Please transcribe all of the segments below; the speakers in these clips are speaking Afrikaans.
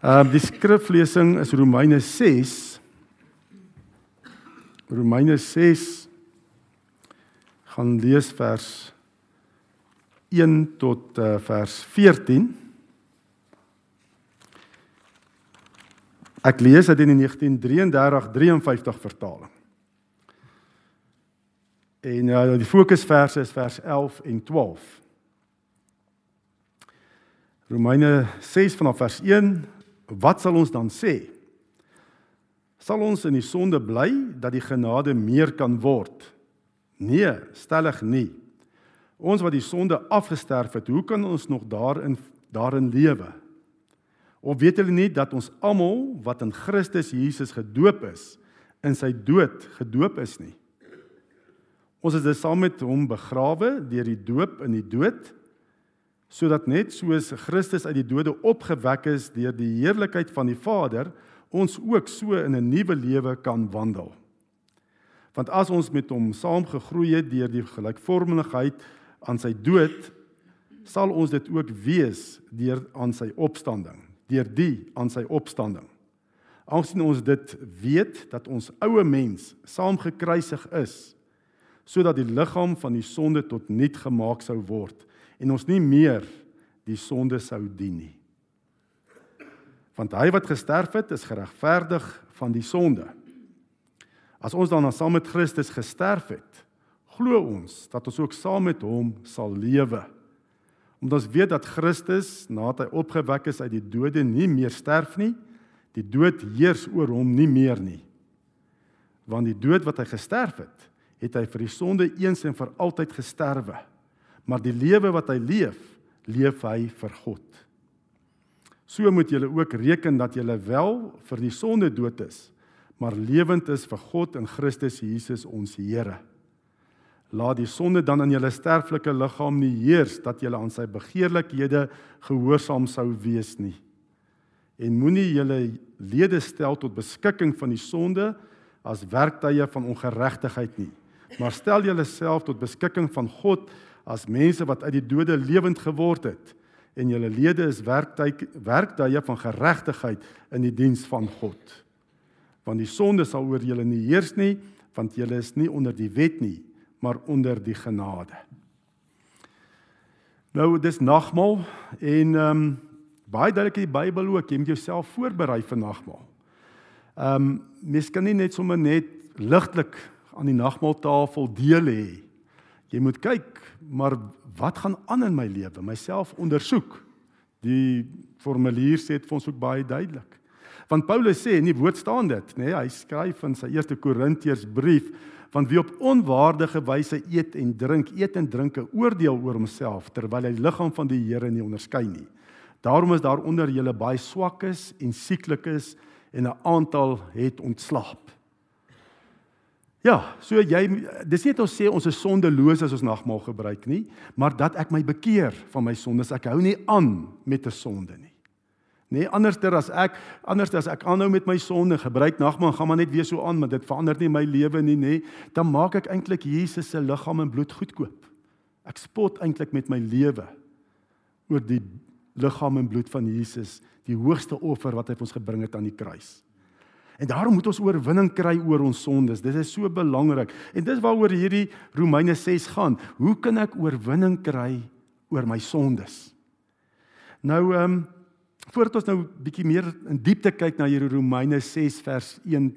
Ehm uh, die skriflesing is Romeine 6. Romeine 6 gaan lees vers 1 tot uh, vers 14. Ek lees dit in die 1933-53 vertaling. En uh, die fokusverse is vers 11 en 12. Romeine 6 vanaf vers 1, wat sal ons dan sê? Sal ons in die sonde bly dat die genade meer kan word? Nee, stellig nie. Ons wat die sonde afgesterf het, hoe kan ons nog daarin daarin lewe? Of weet julle nie dat ons almal wat in Christus Jesus gedoop is, in sy dood gedoop is nie? Ons is dus saam met hom begrawe deur die doop in die dood sodat net soos Christus uit die dode opgewek is deur die heerlikheid van die Vader, ons ook so in 'n nuwe lewe kan wandel. Want as ons met hom saamgegroei het deur die gelykvormigheid aan sy dood, sal ons dit ook wees deur aan sy opstanding deur die aan sy opstanding. Aangesien ons dit weet dat ons oue mens saam gekruisig is sodat die liggaam van die sonde tot niet gemaak sou word en ons nie meer die sonde sou dien nie. Want hy wat gesterf het, is geregverdig van die sonde. As ons dan saam met Christus gesterf het, glo ons dat ons ook saam met hom sal lewe omdat ons weet dat Christus nadat hy opgewek is uit die dode nie meer sterf nie, die dood heers oor hom nie meer nie. Want die dood wat hy gesterf het, het hy vir die sonde eens en vir altyd gesterwe. Maar die lewe wat hy leef, leef hy vir God. So moet julle ook reken dat julle wel vir die sonde dood is, maar lewend is vir God in Christus Jesus ons Here. Laat die sonde dan in julle sterflike liggaam nie heers dat julle aan sy begeerlikhede gehoorsaam sou wees nie. En moenie julle lede stel tot beskikking van die sonde as werktuie van ongeregtigheid nie, maar stel julleself tot beskikking van God as mense wat uit die dode lewend geword het en julle lede is werktuie werktuie van geregtigheid in die diens van God. Want die sonde sal oor julle nie heers nie, want julle is nie onder die wet nie, maar onder die genade. Nou dis nagmaal en ehm um, baie duidelik in die Bybel ook, jy moet jouself voorberei vir nagmaal. Ehm um, mens kan nie net sommer net ligtelik aan die nagmaaltafel deel hê. Jy moet kyk, maar wat gaan aan in my lewe? Myself ondersoek. Die formulier sê dit vir ons ook baie duidelik. Want Paulus sê in die woord staan dit, nê, nee, hy skryf in sy eerste Korintiërs brief want wie op onwaardige wyse eet en drink, eet en drink 'n oordeel oor homself terwyl hy liggaam van die Here nie onderskei nie. Daarom is daar onder julle baie swakkes en sieklikes en 'n aantal het ontslaap. Ja, so jy dis nie net ons sê ons is sondeloos as ons nagmaal gebruik nie, maar dat ek my bekeer van my sondes. Ek hou nie aan met 'n sonde nie. Nee, anderster as ek anderster as ek aanhou met my sonde, gebruik nagmaal, gaan maar net weer so aan, maar dit verander nie my lewe nie, nê? Nee, dan maak ek eintlik Jesus se liggaam en bloed goedkoop. Ek spot eintlik met my lewe oor die liggaam en bloed van Jesus, die hoogste offer wat hy vir ons gebring het aan die kruis. En daarom moet ons oorwinning kry oor ons sondes. Dit is so belangrik. En dis waaroor hierdie Romeine 6 gaan. Hoe kan ek oorwinning kry oor my sondes? Nou ehm um, Voordat ons nou bietjie meer in diepte kyk na hierdie Romeine 6 vers 1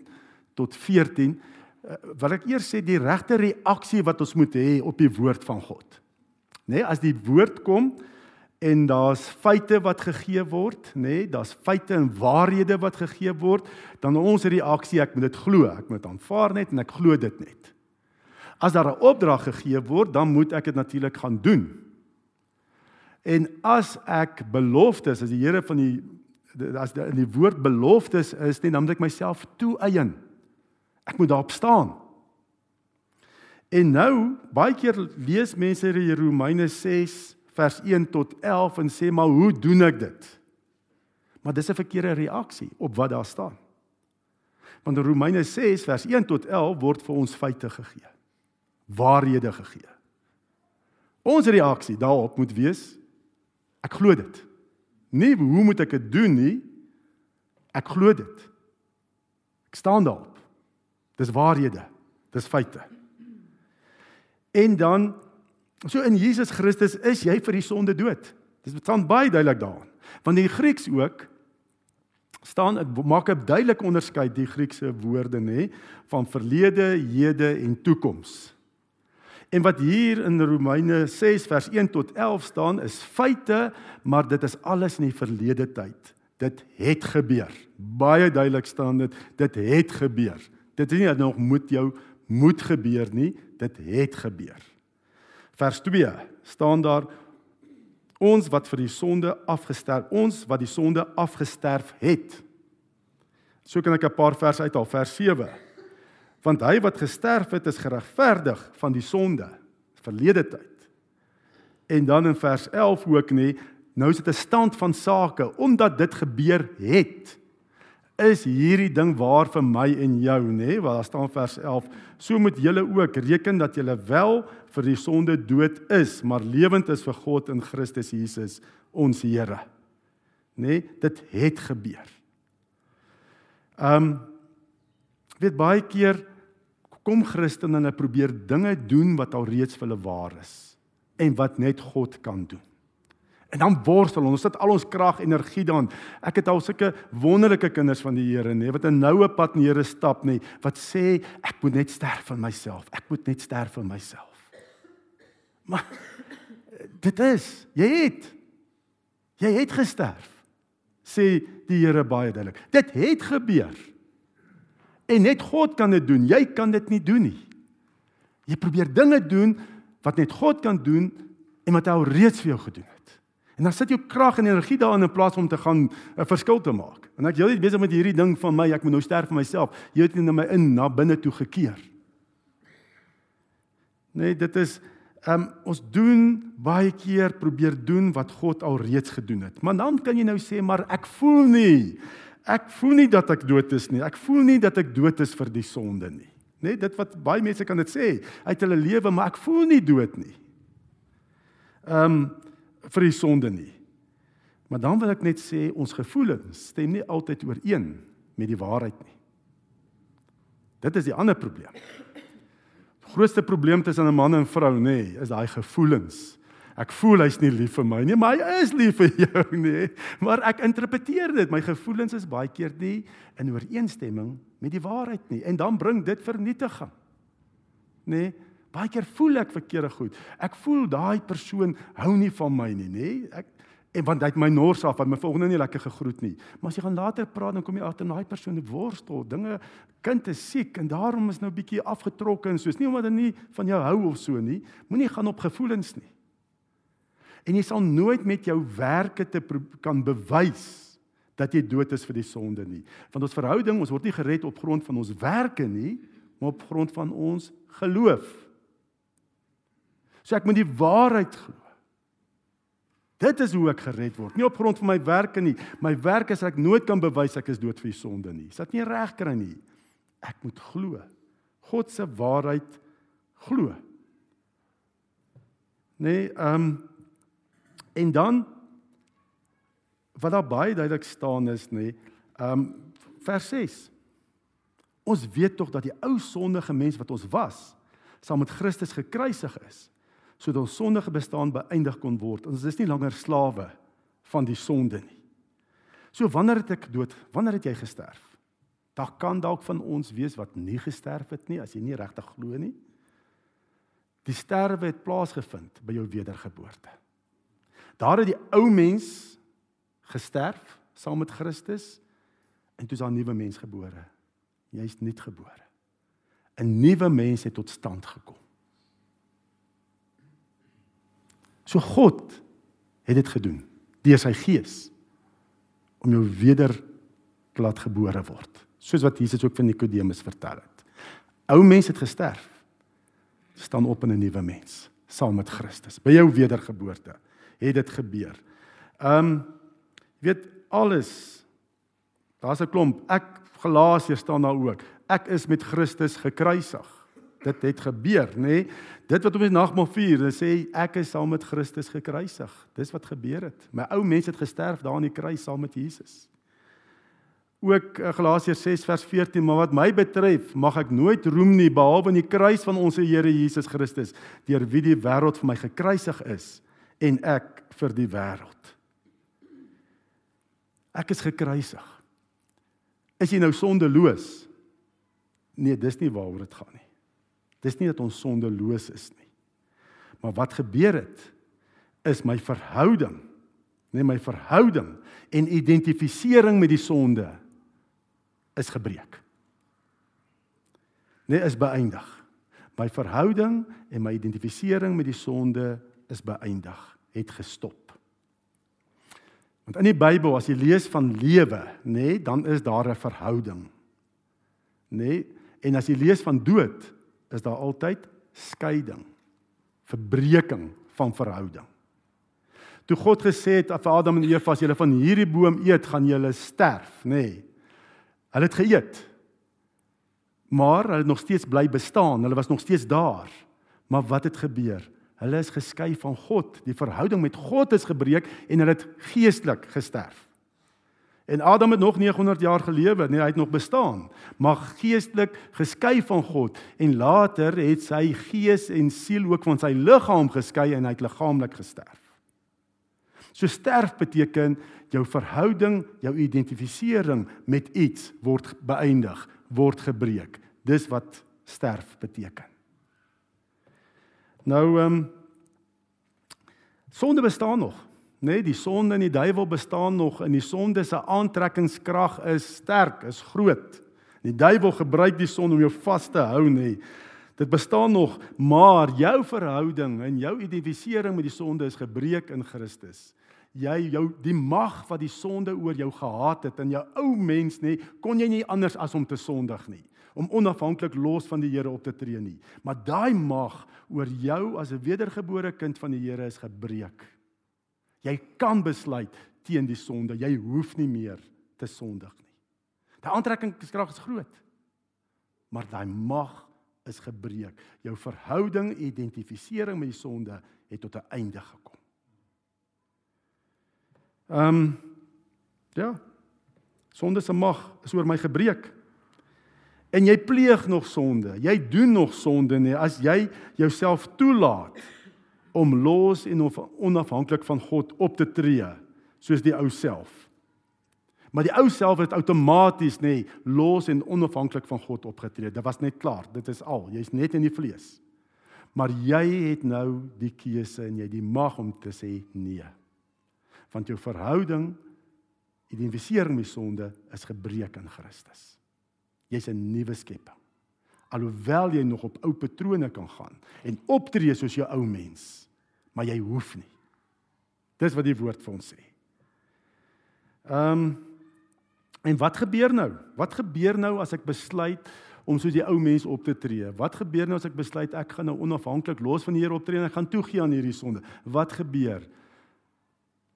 tot 14, uh, eh, wil ek eers sê die regte reaksie wat ons moet hê op die woord van God. Nê, nee, as die woord kom en daar's feite wat gegee word, nê, nee, daar's feite en waarhede wat gegee word, dan ons reaksie, ek moet dit glo, ek moet aanvaar net en ek glo dit net. As daar 'n opdrag gegee word, dan moet ek dit natuurlik gaan doen. En as ek beloftes, as die Here van die as die, in die woord beloftes is, nie, dan moet ek myself toeëien. Ek moet daarop staan. En nou, baie keer lees mense hier Romeine 6 vers 1 tot 11 en sê maar hoe doen ek dit? Maar dis 'n verkeerde reaksie op wat daar staan. Want in Romeine 6 vers 1 tot 11 word vir ons feite gegee. Waarhede gegee. Ons reaksie daarop moet wees Ek glo dit. Nie hoe moet ek dit doen nie, Ek glo dit. Ek staan daarop. Dis waarhede. Dis feite. En dan so in Jesus Christus is jy vir die sonde dood. Dis staan baie duidelik daarin. Want in die Grieks ook staan dit maak 'n duidelike onderskeid die Griekse woorde nê van verlede, hede en toekoms. En wat hier in Romeine 6 vers 1 tot 11 staan is feite, maar dit is alles in die verlede tyd. Dit het gebeur. Baie duidelik staan dit, dit het gebeur. Dit is nie dat nog moet jou moet gebeur nie, dit het gebeur. Vers 2 staan daar ons wat vir die sonde afgesterf, ons wat die sonde afgesterf het. So kan ek 'n paar verse uithaal, vers 7. Want hy wat gesterf het is geregverdig van die sonde verlede tyd. En dan in vers 11 ook nie, nou is dit 'n stand van sake omdat dit gebeur het is hierdie ding waar vir my en jou nê? Want daar staan vers 11 so moet julle ook reken dat julle wel vir die sonde dood is maar lewend is vir God in Christus Jesus ons Here. Nê? Dit het gebeur. Um weet baie keer kom Christene en hulle probeer dinge doen wat al reeds vir hulle waar is en wat net God kan doen En dan worstel ons, ons sit al ons krag, energie daarin. Ek het al sulke wonderlike kinders van die Here, nê, wat 'n noue pad in die Here stap, nê, wat sê ek moet net sterf vir myself. Ek moet net sterf vir myself. Maar dit is, jy het jy het gesterf. Sê die Here baie duidelik. Dit het gebeur. En net God kan dit doen. Jy kan dit nie doen nie. Jy probeer dinge doen wat net God kan doen en wat hy al reeds vir jou gedoen het. En dan sit jy krag en energie daarin in plaas om te gaan 'n verskil te maak. En ek jy is besig met hierdie ding van my, ek moet nou sterf vir myself. Jy het na my in na binne toe gekeer. Nee, dit is ehm um, ons doen baie keer probeer doen wat God al reeds gedoen het. Maar dan kan jy nou sê maar ek voel nie. Ek voel nie dat ek dood is nie. Ek voel nie dat ek dood is vir die sonde nie. Nee, dit wat baie mense kan dit sê uit hulle lewe, maar ek voel nie dood nie. Ehm um, vir die sonde nie. Maar dan wil ek net sê ons gevoelens stem nie altyd ooreen met die waarheid nie. Dit is die ander probleem. Die grootste probleem tussen 'n man en vrou nê, nee, is daai gevoelens. Ek voel hy's nie lief vir my nie, maar hy is lief vir jou nê. Maar ek interpreteer dit, my gevoelens is baie keer nie in ooreenstemming met die waarheid nie en dan bring dit vernietiging. Nê? Nee. Baie keer voel ek verkeerde goed. Ek voel daai persoon hou nie van my nie, nê? Ek en want hy het my nors af, want my volgende nie lekker gegroet nie. Maar as jy gaan later praat dan kom jy agter daai persoon het worstel, dinge kind is siek en daarom is nou 'n bietjie afgetrokke en soos nie omdat hy nie van jou hou of so nie. Moenie gaan op gevoelens nie. En jy sal nooit met jou werke te kan bewys dat jy dood is vir die sonde nie. Want ons verhouding, ons word nie gered op grond van ons werke nie, maar op grond van ons geloof. So ek moet die waarheid glo. Dit is hoe ek gered word. Nie op grond van my werke nie. My werk is ek nooit kan bewys ek is dood vir die sonde nie. Is dit nie reg kry nie? Ek moet glo. God se waarheid glo. Nee, ehm um, en dan wat daar baie duidelik staan is nê, ehm um, vers 6. Ons weet tog dat die ou sondige mens wat ons was, saam met Christus gekruisig is sodat ons sondige bestaan beëindig kon word. Ons is nie langer slawe van die sonde nie. So wanneer het ek dood? Wanneer het jy gesterf? Daar kan dalk van ons wees wat nie gesterf het nie as jy nie regtig glo nie. Die sterwe het plaasgevind by jou wedergeboorte. Daar het die ou mens gesterf saam met Christus en toe is daar 'n nuwe mens gebore. Jy's nuut gebore. 'n Nuwe mens het tot stand gekom. So God het dit gedoen deur sy gees om jou weder laat gebore word. Soos wat Jesus ook vir Nikodemus vertel het. Ou mens het gesterf. staan op in 'n nuwe mens saam met Christus. By jou wedergeboorte het dit gebeur. Um weet alles. Daar's 'n klomp. Ek Galasiërs staan daar ook. Ek is met Christus gekruisig dit het gebeur, nê? Nee? Dit wat op die nagmaal vier, hulle sê ek is saam met Christus gekruisig. Dis wat gebeur het. My ou mens het gesterf daar aan die kruis saam met Jesus. ook eh, Galasiërs 6 vers 14, maar wat my betref, mag ek nooit roem nie behalwe in die kruis van ons Here Jesus Christus, deur wie die wêreld vir my gekruisig is en ek vir die wêreld. Ek is gekruisig. Is jy nou sondeloos? Nee, dis nie waaroor dit gaan nie. Dis nie dat ons sondeloos is nie. Maar wat gebeur het is my verhouding, nee my verhouding en identifisering met die sonde is gebreek. Nee, is beëindig. My verhouding en my identifisering met die sonde is beëindig, het gestop. Want in die Bybel as jy lees van lewe, nê, nee, dan is daar 'n verhouding. Nê? Nee, en as jy lees van dood, is daar altyd skeiding, verbreeking van verhouding. Toe God gesê het vir Adam en Eva as julle van hierdie boom eet, gaan julle sterf, nê. Nee, hulle het geëet. Maar hulle het nog steeds bly bestaan. Hulle was nog steeds daar. Maar wat het gebeur? Hulle is geskei van God. Die verhouding met God is gebreek en hulle het geestelik gesterf. En Adam het nog 900 jaar gelewe, nee, hy het nog bestaan, maar geestelik geskei van God en later het sy gees en siel ook van sy liggaam geskei en hy het liggaamlik gesterf. So sterf beteken jou verhouding, jou identifisering met iets word beëindig, word gebreek. Dis wat sterf beteken. Nou ehm um, sonde bestaan nog, Nee, die sonde en die duiwel bestaan nog en die sonde se aantrekkingskrag is sterk, is groot. Die duiwel gebruik die sonde om jou vas te hou, nê? Nee. Dit bestaan nog, maar jou verhouding en jou identifisering met die sonde is gebreek in Christus. Jy jou die mag wat die sonde oor jou gehad het in jou ou mens nê, kon jy nie anders as om te sondig nie om onafhanklik los van die Here op te tree nie. Maar daai mag oor jou as 'n wedergebore kind van die Here is gebreek. Jy kan besluit teen die sonde. Jy hoef nie meer te sondig nie. Die aantrekkingskrag is groot. Maar daai mag is gebreek. Jou verhouding, identifisering met die sonde het tot 'n einde gekom. Ehm um, ja. Sonde se mag is oor my gebreek en jy pleeg nog sonde, jy doen nog sonde nie as jy jouself toelaat om los en onafhanklik van God op te tree soos die ou self. Maar die ou self het outomaties nê los en onafhanklik van God opgetree. Dit was net klaar, dit is al. Jy's net in die vlees. Maar jy het nou die keuse en jy die mag om te sê nee. Want jou verhouding identifisering met sonde is gebreek in Christus. Jy's 'n nuwe skepping. Alhoewel jy nog op ou patrone kan gaan en optree soos jou ou mens, maar jy hoef nie. Dis wat die woord vir ons sê. Ehm um, en wat gebeur nou? Wat gebeur nou as ek besluit om soos die ou mens op te tree? Wat gebeur nou as ek besluit ek gaan nou onafhanklik los van die Here optree en ek gaan toegee aan hierdie sonde? Wat gebeur?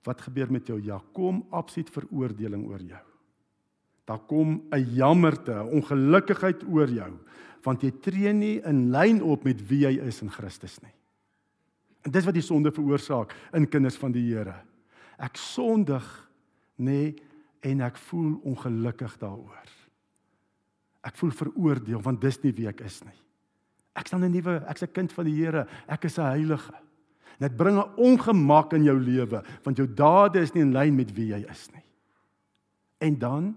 Wat gebeur met jou? Ja, kom absoluut veroordeling oor jou daar kom 'n jammerte, 'n ongelukkigheid oor jou, want jy tree nie in lyn op met wie jy is in Christus nie. En dis wat die sonde veroorsaak in kinders van die Here. Ek sondig nê en ek voel ongelukkig daaroor. Ek voel veroordeel want dis nie wie ek is nie. Ek staan 'n nuwe, ek's 'n kind van die Here, ek is 'n heilige. Dit bring 'n ongemak in jou lewe want jou dade is nie in lyn met wie jy is nie. En dan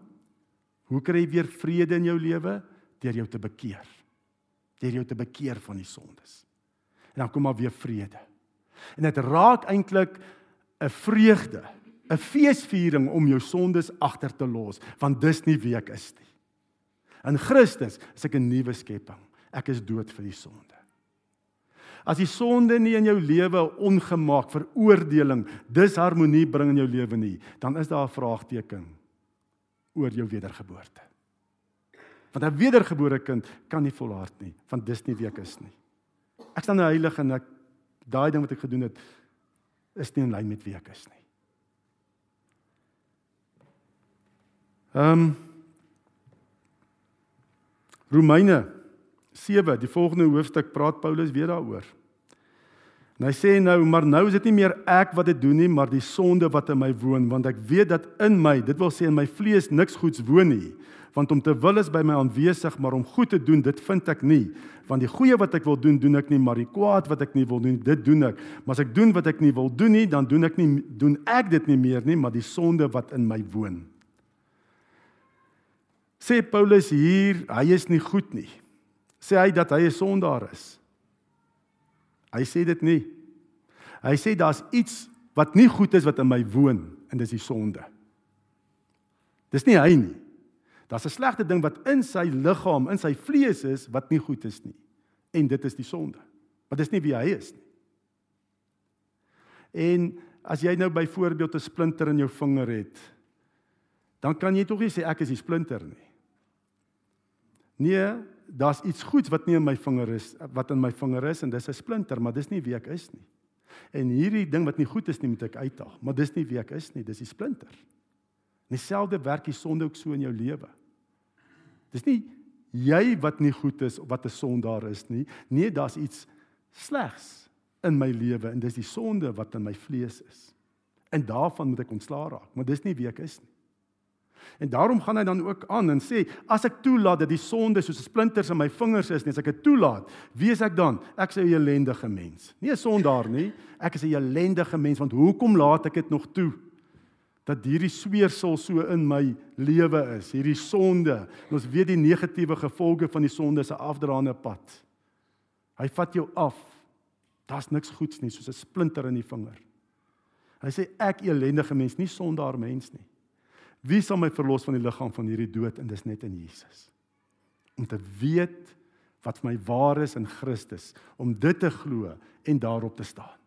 Hoe kry jy weer vrede in jou lewe? Deur jou te bekeer. Deur jou te bekeer van die sondes. En dan kom maar weer vrede. En dit raak eintlik 'n vreugde, 'n feesviering om jou sondes agter te los, want dis nie wie ek is nie. In Christus is ek 'n nuwe skepping. Ek is dood vir die sonde. As die sonde nie in jou lewe ongemaak veroordeling, disharmonie bring in jou lewe nie, dan is daar 'n vraagteken oor jou wedergeboorte. Want 'n wedergebore kind kan nie volhard nie, want dis nie wie ek is nie. Ek staan nou heilig en ek daai ding wat ek gedoen het is nie in lyn met wie ek is nie. Ehm um, Romeine 7, die volgende hoofstuk praat Paulus weer daaroor. En hy sê nou, maar nou is dit nie meer ek wat dit doen nie, maar die sonde wat in my woon, want ek weet dat in my, dit wil sê in my vlees niks goeds woon nie. Want om te wil is by my aanwesig, maar om goed te doen, dit vind ek nie. Want die goeie wat ek wil doen, doen ek nie, maar die kwaad wat ek nie wil doen, dit doen ek. Maar as ek doen wat ek nie wil doen nie, dan doen ek nie doen ek dit nie meer nie, maar die sonde wat in my woon. Sê Paulus hier, hy is nie goed nie. Sê hy dat hy 'n sondaar is. Hy sê dit nie. Hy sê daar's iets wat nie goed is wat in my woon en dis die sonde. Dis nie hy nie. Daar's 'n slegte ding wat in sy liggaam, in sy vlees is wat nie goed is nie. En dit is die sonde. Maar dis nie wie hy is nie. En as jy nou byvoorbeeld 'n splinter in jou vinger het, dan kan jy tog nie sê ek is die splinter nie. Nee, daar's iets goeds wat nie in my vinger is wat in my vinger is en dis 'n splinter, maar dis nie wie ek is nie. En hierdie ding wat nie goed is nie, moet ek uithaal, maar dis nie wie ek is nie, dis die splinter. Dieselfde werk die sonde ook so in jou lewe. Dis nie jy wat nie goed is of wat 'n sondaar is nie. Nee, daar's iets slegs in my lewe en dis die sonde wat in my vlees is. En daarvan moet ek ontslaa raak, maar dis nie wie ek is nie. En daarom gaan hy dan ook aan en sê as ek toelaat dat die sonde soos splinters in my vingers is, net as ek dit toelaat, wie is ek dan? Ek sê 'n ellendige mens. Nie 'n sondaar nie, ek is 'n ellendige mens want hoekom laat ek dit nog toe? Dat hierdie sweersel so in my lewe is, hierdie sonde. En ons weet die negatiewe gevolge van die sonde is 'n afdraande pad. Hy vat jou af. Daar's niks goeds nie, soos 'n splinter in die vinger. Hy sê ek ellendige mens, nie sondaar mens nie. Wie sal my verlos van die liggaam van hierdie dood en dis net in Jesus. Om te weet wat vir my waar is in Christus, om dit te glo en daarop te staan.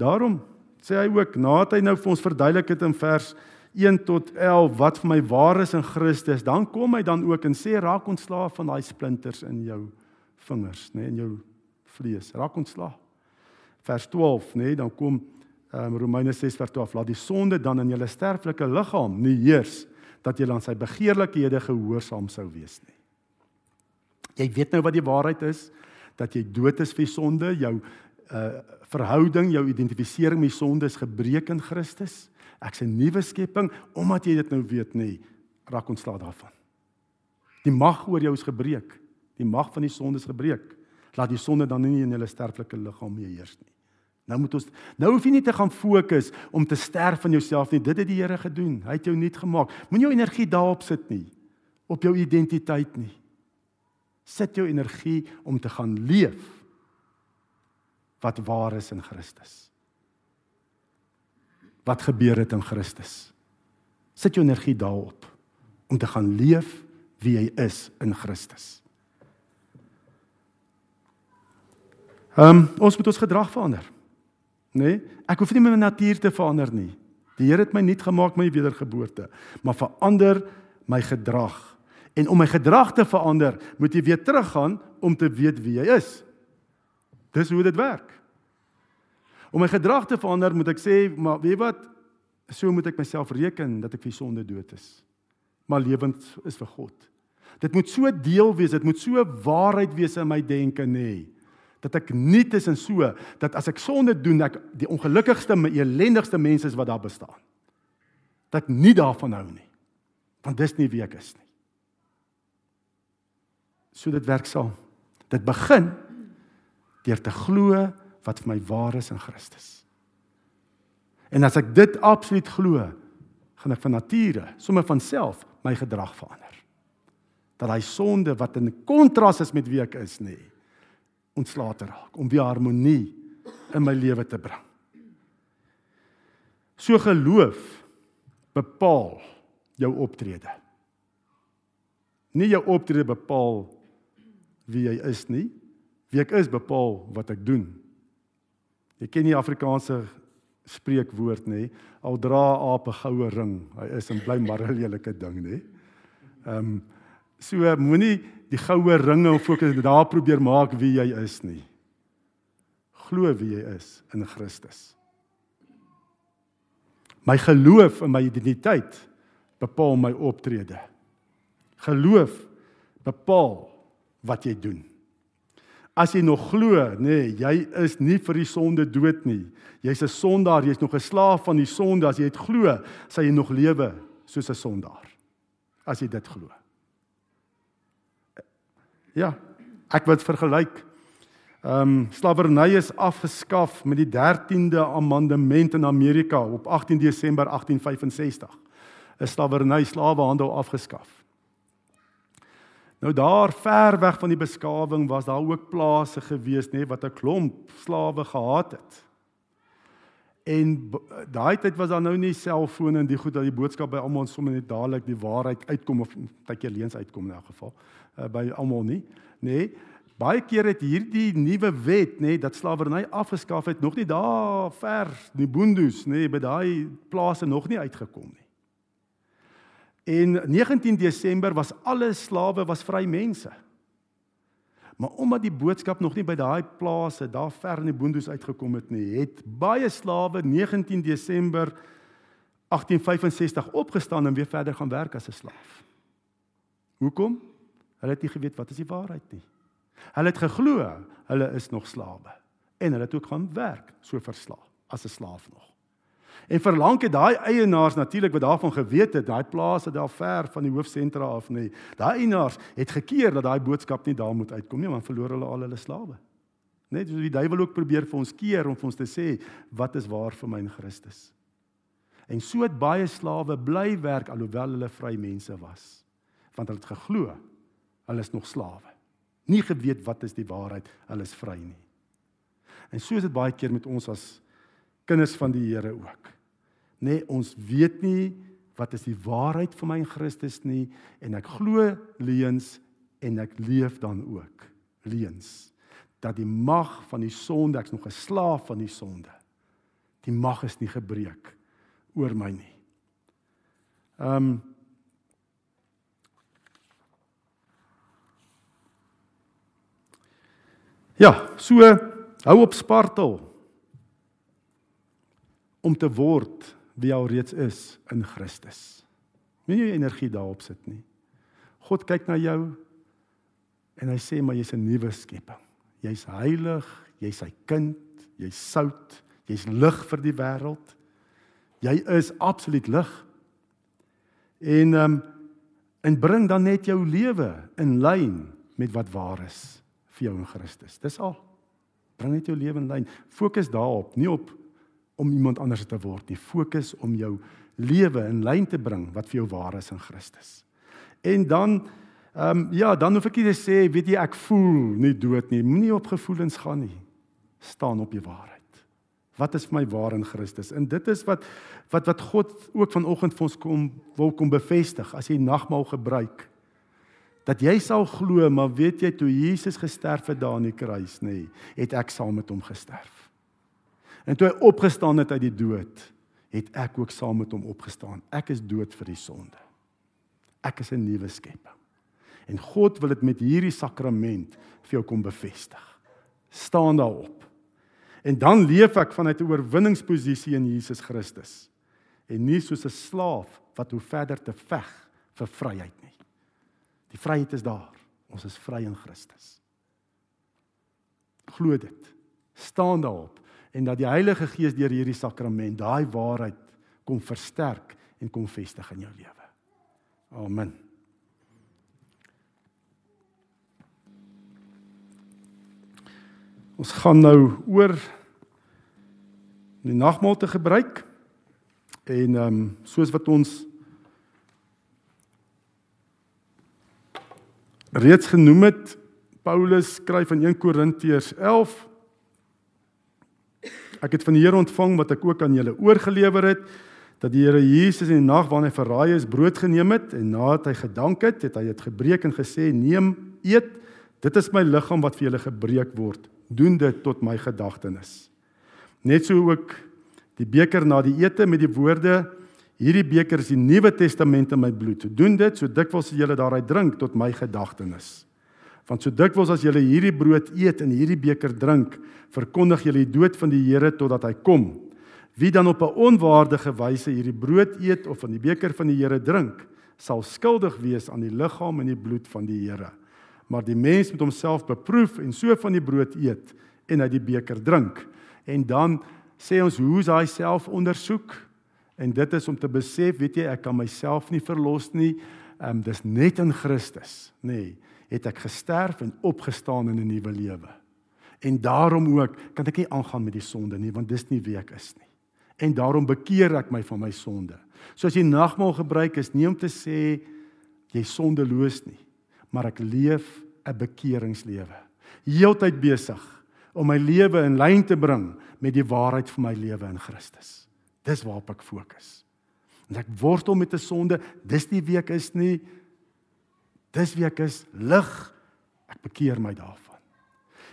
Daarom sê hy ook nadat hy nou vir ons verduidelik het in vers 1 tot 11 wat vir my waar is in Christus, dan kom hy dan ook en sê raak ontslaaf van daai splinters in jou vingers, nê, nee, in jou vlees. Raak ontslaaf. Vers 12, nê, nee, dan kom um, Romeine 6 vers 12 laat die sonde dan in julle sterflike liggaam nie heers dat julle aan sy begeerlikhede gehoorsaam sou wees nie. Jy weet nou wat die waarheid is dat jy dood is vir sonde, jou verhouding, jou identifisering met sonde is gebreek in Christus. Ek's 'n nuwe skepping omdat jy dit nou weet nie, raak ontslae daarvan. Die mag oor jou is gebreek. Die mag van die sonde is gebreek. Laat die sonde dan nie in julle sterflike liggaam meer heers nie. Nou moet ons nou hoef jy nie te gaan fokus om te sterf van jouself nie. Dit het die Here gedoen. Hy het jou nuut gemaak. Moenie jou energie daarop sit nie. Op jou identiteit nie. Sit jou energie om te gaan leef wat waar is in Christus. Wat gebeur het in Christus? Sit jou energie daarop om te gaan leef wie jy is in Christus. Ehm um, ons moet ons gedrag verander nê? Nee? Ek hoef nie my natuur te verander nie. Die Here het my nuut gemaak met my wedergeboorte, maar verander my gedrag. En om my gedrag te verander, moet jy weer teruggaan om te weet wie jy is. Dis hoe dit werk. Om my gedrag te verander, moet ek sê, maar weet wat? So moet ek myself reken dat ek vir sonde dood is. Maar lewend is vir God. Dit moet so deel wees, dit moet so waarheid wees in my denke, nê? Nee dat ek nuut is en so dat as ek sonde doen ek die ongelukkigste my elendigste mense is wat daar bestaan. Dat nie daarvan hou nie. Want dis nie wie ek is nie. So dit werk saam. Dit begin deur te glo wat vir my waar is in Christus. En as ek dit absoluut glo, gaan ek van nature, sommer van self, my gedrag verander. Dat hy sonde wat in kontras is met wie ek is nie ontslae te raak, om weer harmonie in my lewe te bring. So geloof bepaal jou optrede. Nie jou optrede bepaal wie jy is nie. Wie ek is bepaal wat ek doen. Jy ken die Afrikaanse spreekwoord nê, al dra aap 'n goue ring, hy is en bly maar 'n lelike ding nê. Ehm um, so moenie die goue ringe of fokus daar probeer maak wie jy is nie. Glo wie jy is in Christus. My geloof en my identiteit bepaal my optrede. Geloof bepaal wat jy doen. As jy nog glo, nê, nee, jy is nie vir die sonde dood nie. Jy's 'n sondaar, jy's nog 'n slaaf van die sonde. As jy dit glo, sal jy nog lewe soos 'n sondaar. As jy dit glo. Ja, ek wil dit vergelyk. Ehm um, slawerny is afgeskaf met die 13de amendement in Amerika op 18 Desember 1865. Is slawerny slawehandel afgeskaf. Nou daar ver weg van die beskawing was daar ook plase gewees nê wat 'n klomp slawe gehad het. En daai tyd was daar nou nie selfone en die goed dat die boodskap by almal sommer net dadelik die waarheid uitkom of tydjie leens uitkom in elk geval uh, by almal nie nê nee, baie keer het hierdie nuwe wet nê nee, dat slawerny afgeskaf het nog nie daar ver in die boondoes nê nee, by daai plase nog nie uitgekom nie En 19 Desember was alle slawe was vry mense. Maar omdat die boodskap nog nie by daai plase daar ver in die boondoes uitgekom het nie, het baie slawe 19 Desember 1865 opgestaan en weer verder gaan werk as 'n slaaf. Hoekom? Hulle het nie geweet wat is die waarheid nie. Hulle het geglo hulle is nog slawe en hulle het ook gaan werk so verslaaf as 'n slaaf nog. En verlang het daai eienaars natuurlik wat daarvan geweet het, daai plase daar ver van die hoofsentra af nê. Daai eienaars het gekeer dat daai boodskap nie daar moet uitkom nie, want verloor hulle al hulle slawe. Net soos die duiwel ook probeer vir ons keer om vir ons te sê wat is waar vir my in Christus. En so het baie slawe bly werk alhoewel hulle vry mense was. Want hulle het geglo hulle is nog slawe. Nie geweet wat is die waarheid, hulle is vry nie. En so is dit baie keer met ons as kinders van die Here ook. Nee, ons weet nie wat is die waarheid vir my in Christus nie en ek glo leuns en ek leef dan ook leuns dat die mag van die sonde ek's nog 'n slaaf van die sonde. Die mag is nie gebreek oor my nie. Ehm um, Ja, so hou op spartel om te word wie al reeds is in Christus. Moenie jou energie daarop sit nie. God kyk na jou en hy sê maar jy's 'n nuwe skepping. Jy's heilig, jy's sy kind, jy's sout, jy's lig vir die wêreld. Jy is absoluut lig. En ehm um, en bring dan net jou lewe in lyn met wat waar is vir jou in Christus. Dis al. Bring net jou lewe in lyn. Fokus daarop, nie op om iemand anders te word nie. Fokus om jou lewe in lyn te bring wat vir jou waar is in Christus. En dan ehm um, ja, dan hoef ek nie te sê weet jy ek voel nie dood nie. Moenie op gevoelens gaan nie. Staan op jou waarheid. Wat is vir my waar in Christus? En dit is wat wat wat God ook vanoggend vir ons kom wil kom bevestig as jy nagmaal gebruik. Dat jy sal glo, maar weet jy toe Jesus gesterf het daar aan die kruis, nê, het ek saam met hom gesterf. En toe hy opgestaan het uit die dood, het ek ook saam met hom opgestaan. Ek is dood vir die sonde. Ek is 'n nuwe skepping. En God wil dit met hierdie sakrament vir jou kom bevestig. Staan daarop. En dan leef ek vanuit 'n oorwinningsposisie in Jesus Christus en nie soos 'n slaaf wat hoe verder te veg vir vryheid nie. Die vryheid is daar. Ons is vry in Christus. Glo dit. Staan daarop en dat die Heilige Gees deur hierdie sakrament daai waarheid kom versterk en kom vestig in jou lewe. Amen. Ons gaan nou oor die nagmaal te gebruik en ehm um, soos wat ons reeds genoem het Paulus skryf in 1 Korintiërs 11 Ek het van die Here ontvang wat ek ook aan julle oorgelewer het dat die Here Jesus in die nag wanneer hy verraai is brood geneem het en nadat hy gedank het, het hy dit gebreek en gesê: "Neem, eet. Dit is my liggaam wat vir julle gebreek word. Doen dit tot my gedagtenis." Net so ook die beker na die ete met die woorde: "Hierdie beker is die Nuwe Testament in my bloed. Doen dit so dikwels as julle daaruit drink tot my gedagtenis." Want so dikwels as julle hierdie brood eet en hierdie beker drink, verkondig julle die dood van die Here totdat hy kom. Wie dan op 'n onwaardige wyse hierdie brood eet of van die beker van die Here drink, sal skuldig wees aan die liggaam en die bloed van die Here. maar die mens moet homself beproef en so van die brood eet en uit die beker drink. En dan sê ons hoe is daai selfondersoek? En dit is om te besef, weet jy, ek kan myself nie verlos nie. Ehm um, dis net in Christus, nê, nee, het ek gesterf en opgestaan in 'n nuwe lewe. En daarom ook kan ek nie aangaan met die sonde nie, want dis nie wie ek is nie. En daarom bekeer ek my van my sonde. So as jy nagmaal gebruik is nie om te sê jy sondeloos nie, maar ek leef 'n bekeringslewe. Heeltyd besig om my lewe in lyn te bring met die waarheid van my lewe in Christus. Dis waarop ek fokus. En ek wortel met 'n sonde, dis nie wie ek is nie. Dis wie ek is, lig. Ek bekeer my daarvan.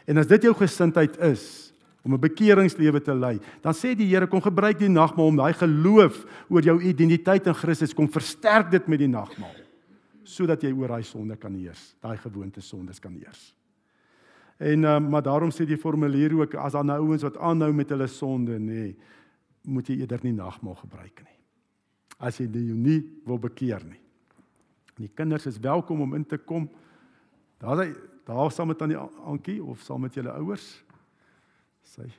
En as dit jou gesindheid is om 'n bekeringslewe te lei, dan sê die Here kom gebruik die nagmaal om daai geloof oor jou identiteit in Christus kom versterk dit met die nagmaal sodat jy oor daai sonde kan heers, daai gewoonte sondes kan heers. En uh, maar daarom sê die formulier ook as daar nou ouens wat aanhou met hulle sonde, nê, nee, moet jy eerder nie nagmaal gebruik nie. As jy jou nie wil bekeer nie. Die kinders is welkom om in te kom. Daar is daar saam met aan die Ankie of saam met julle ouers. Sy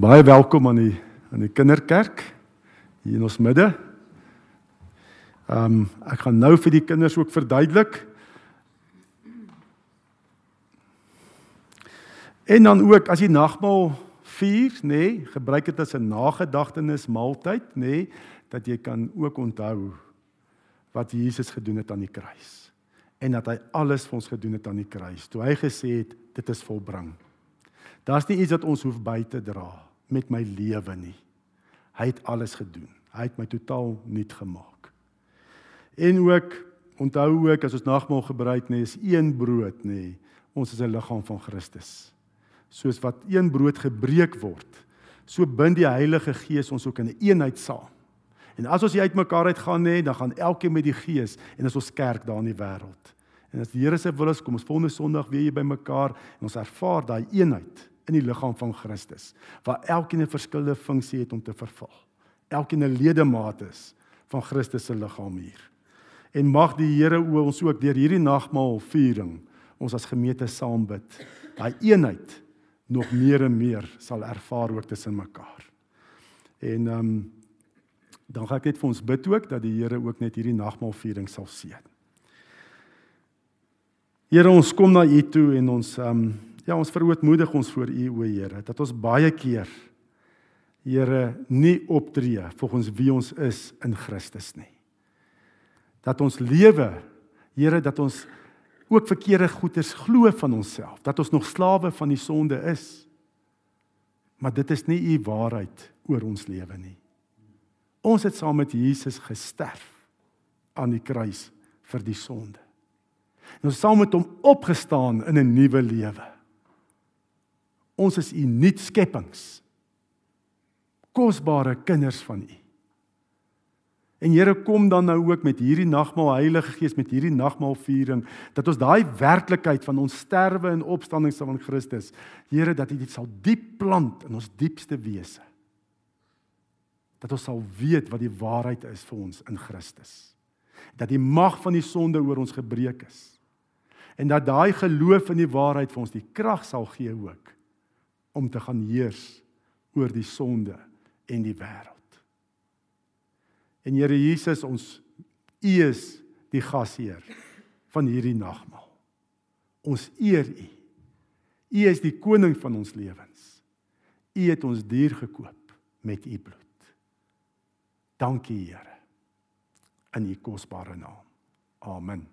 Baie welkom aan die aan die kinderkerk hier in ons midde. Ehm um, ek gaan nou vir die kinders ook verduidelik. En dan ook as jy nagmaal vier, nê, nee, gebruik dit as 'n nagedagtenis maaltyd, nê, nee, dat jy kan ook onthou wat Jesus gedoen het aan die kruis. En dat hy alles vir ons gedoen het aan die kruis. Toe hy gesê het dit is volbring. Daar's nie iets wat ons hoef by te dra met my lewe nie. Hy het alles gedoen. Hy het my totaal nuut gemaak. En ook onthou ook as ons nagmaal gebruik nê, is een brood nê. Ons is 'n liggaam van Christus soos wat een brood gebreek word, so bind die Heilige Gees ons ook in 'n een eenheid saam. En as ons uitmekaar uitgaan nê, dan gaan elkeen met die Gees en is ons kerk daar in die wêreld. En as die Here se wil is, kom ons volgende Sondag weer hier bymekaar en ons ervaar daai eenheid in die liggaam van Christus, waar elkeen 'n verskillende funksie het om te vervul. Elkeen 'n ledemaat is van Christus se liggaam hier. En mag die Here ons ook deur hierdie nagmaal viering ons as gemeente saam bid. Daai eenheid nog meer en meer sal ervaar ook tussen mekaar. En ehm um, dan gaan ek net vir ons bid ook dat die Here ook net hierdie nagmaalviering sal seën. Here, ons kom na U toe en ons ehm um, ja, ons verootmoedig ons voor U o, Here, dat ons baie keer Here nie optree volgens wie ons is in Christus nie. Dat ons lewe, Here, dat ons ook verkeerde goeders glo van onsself, dat ons nog slawe van die sonde is. Maar dit is nie u waarheid oor ons lewe nie. Ons het saam met Jesus gesterf aan die kruis vir die sonde. En ons saam met hom opgestaan in 'n nuwe lewe. Ons is u nuut skepings. Kosbare kinders van u. En Here kom dan nou ook met hierdie nagmaal Heilige Gees met hierdie nagmaalviering dat ons daai werklikheid van ons sterwe en opstanding van Christus Here dat dit sal diep plant in ons diepste wese. Dat ons sal weet wat die waarheid is vir ons in Christus. Dat die mag van die sonde oor ons gebreek is. En dat daai geloof in die waarheid vir ons die krag sal gee ook om te gaan heers oor die sonde en die wêreld. En Here Jesus, ons U is die gasheer van hierdie nagmaal. Ons eer U. U is die koning van ons lewens. U het ons duur gekoop met U bloed. Dankie Here. In U kosbare naam. Amen.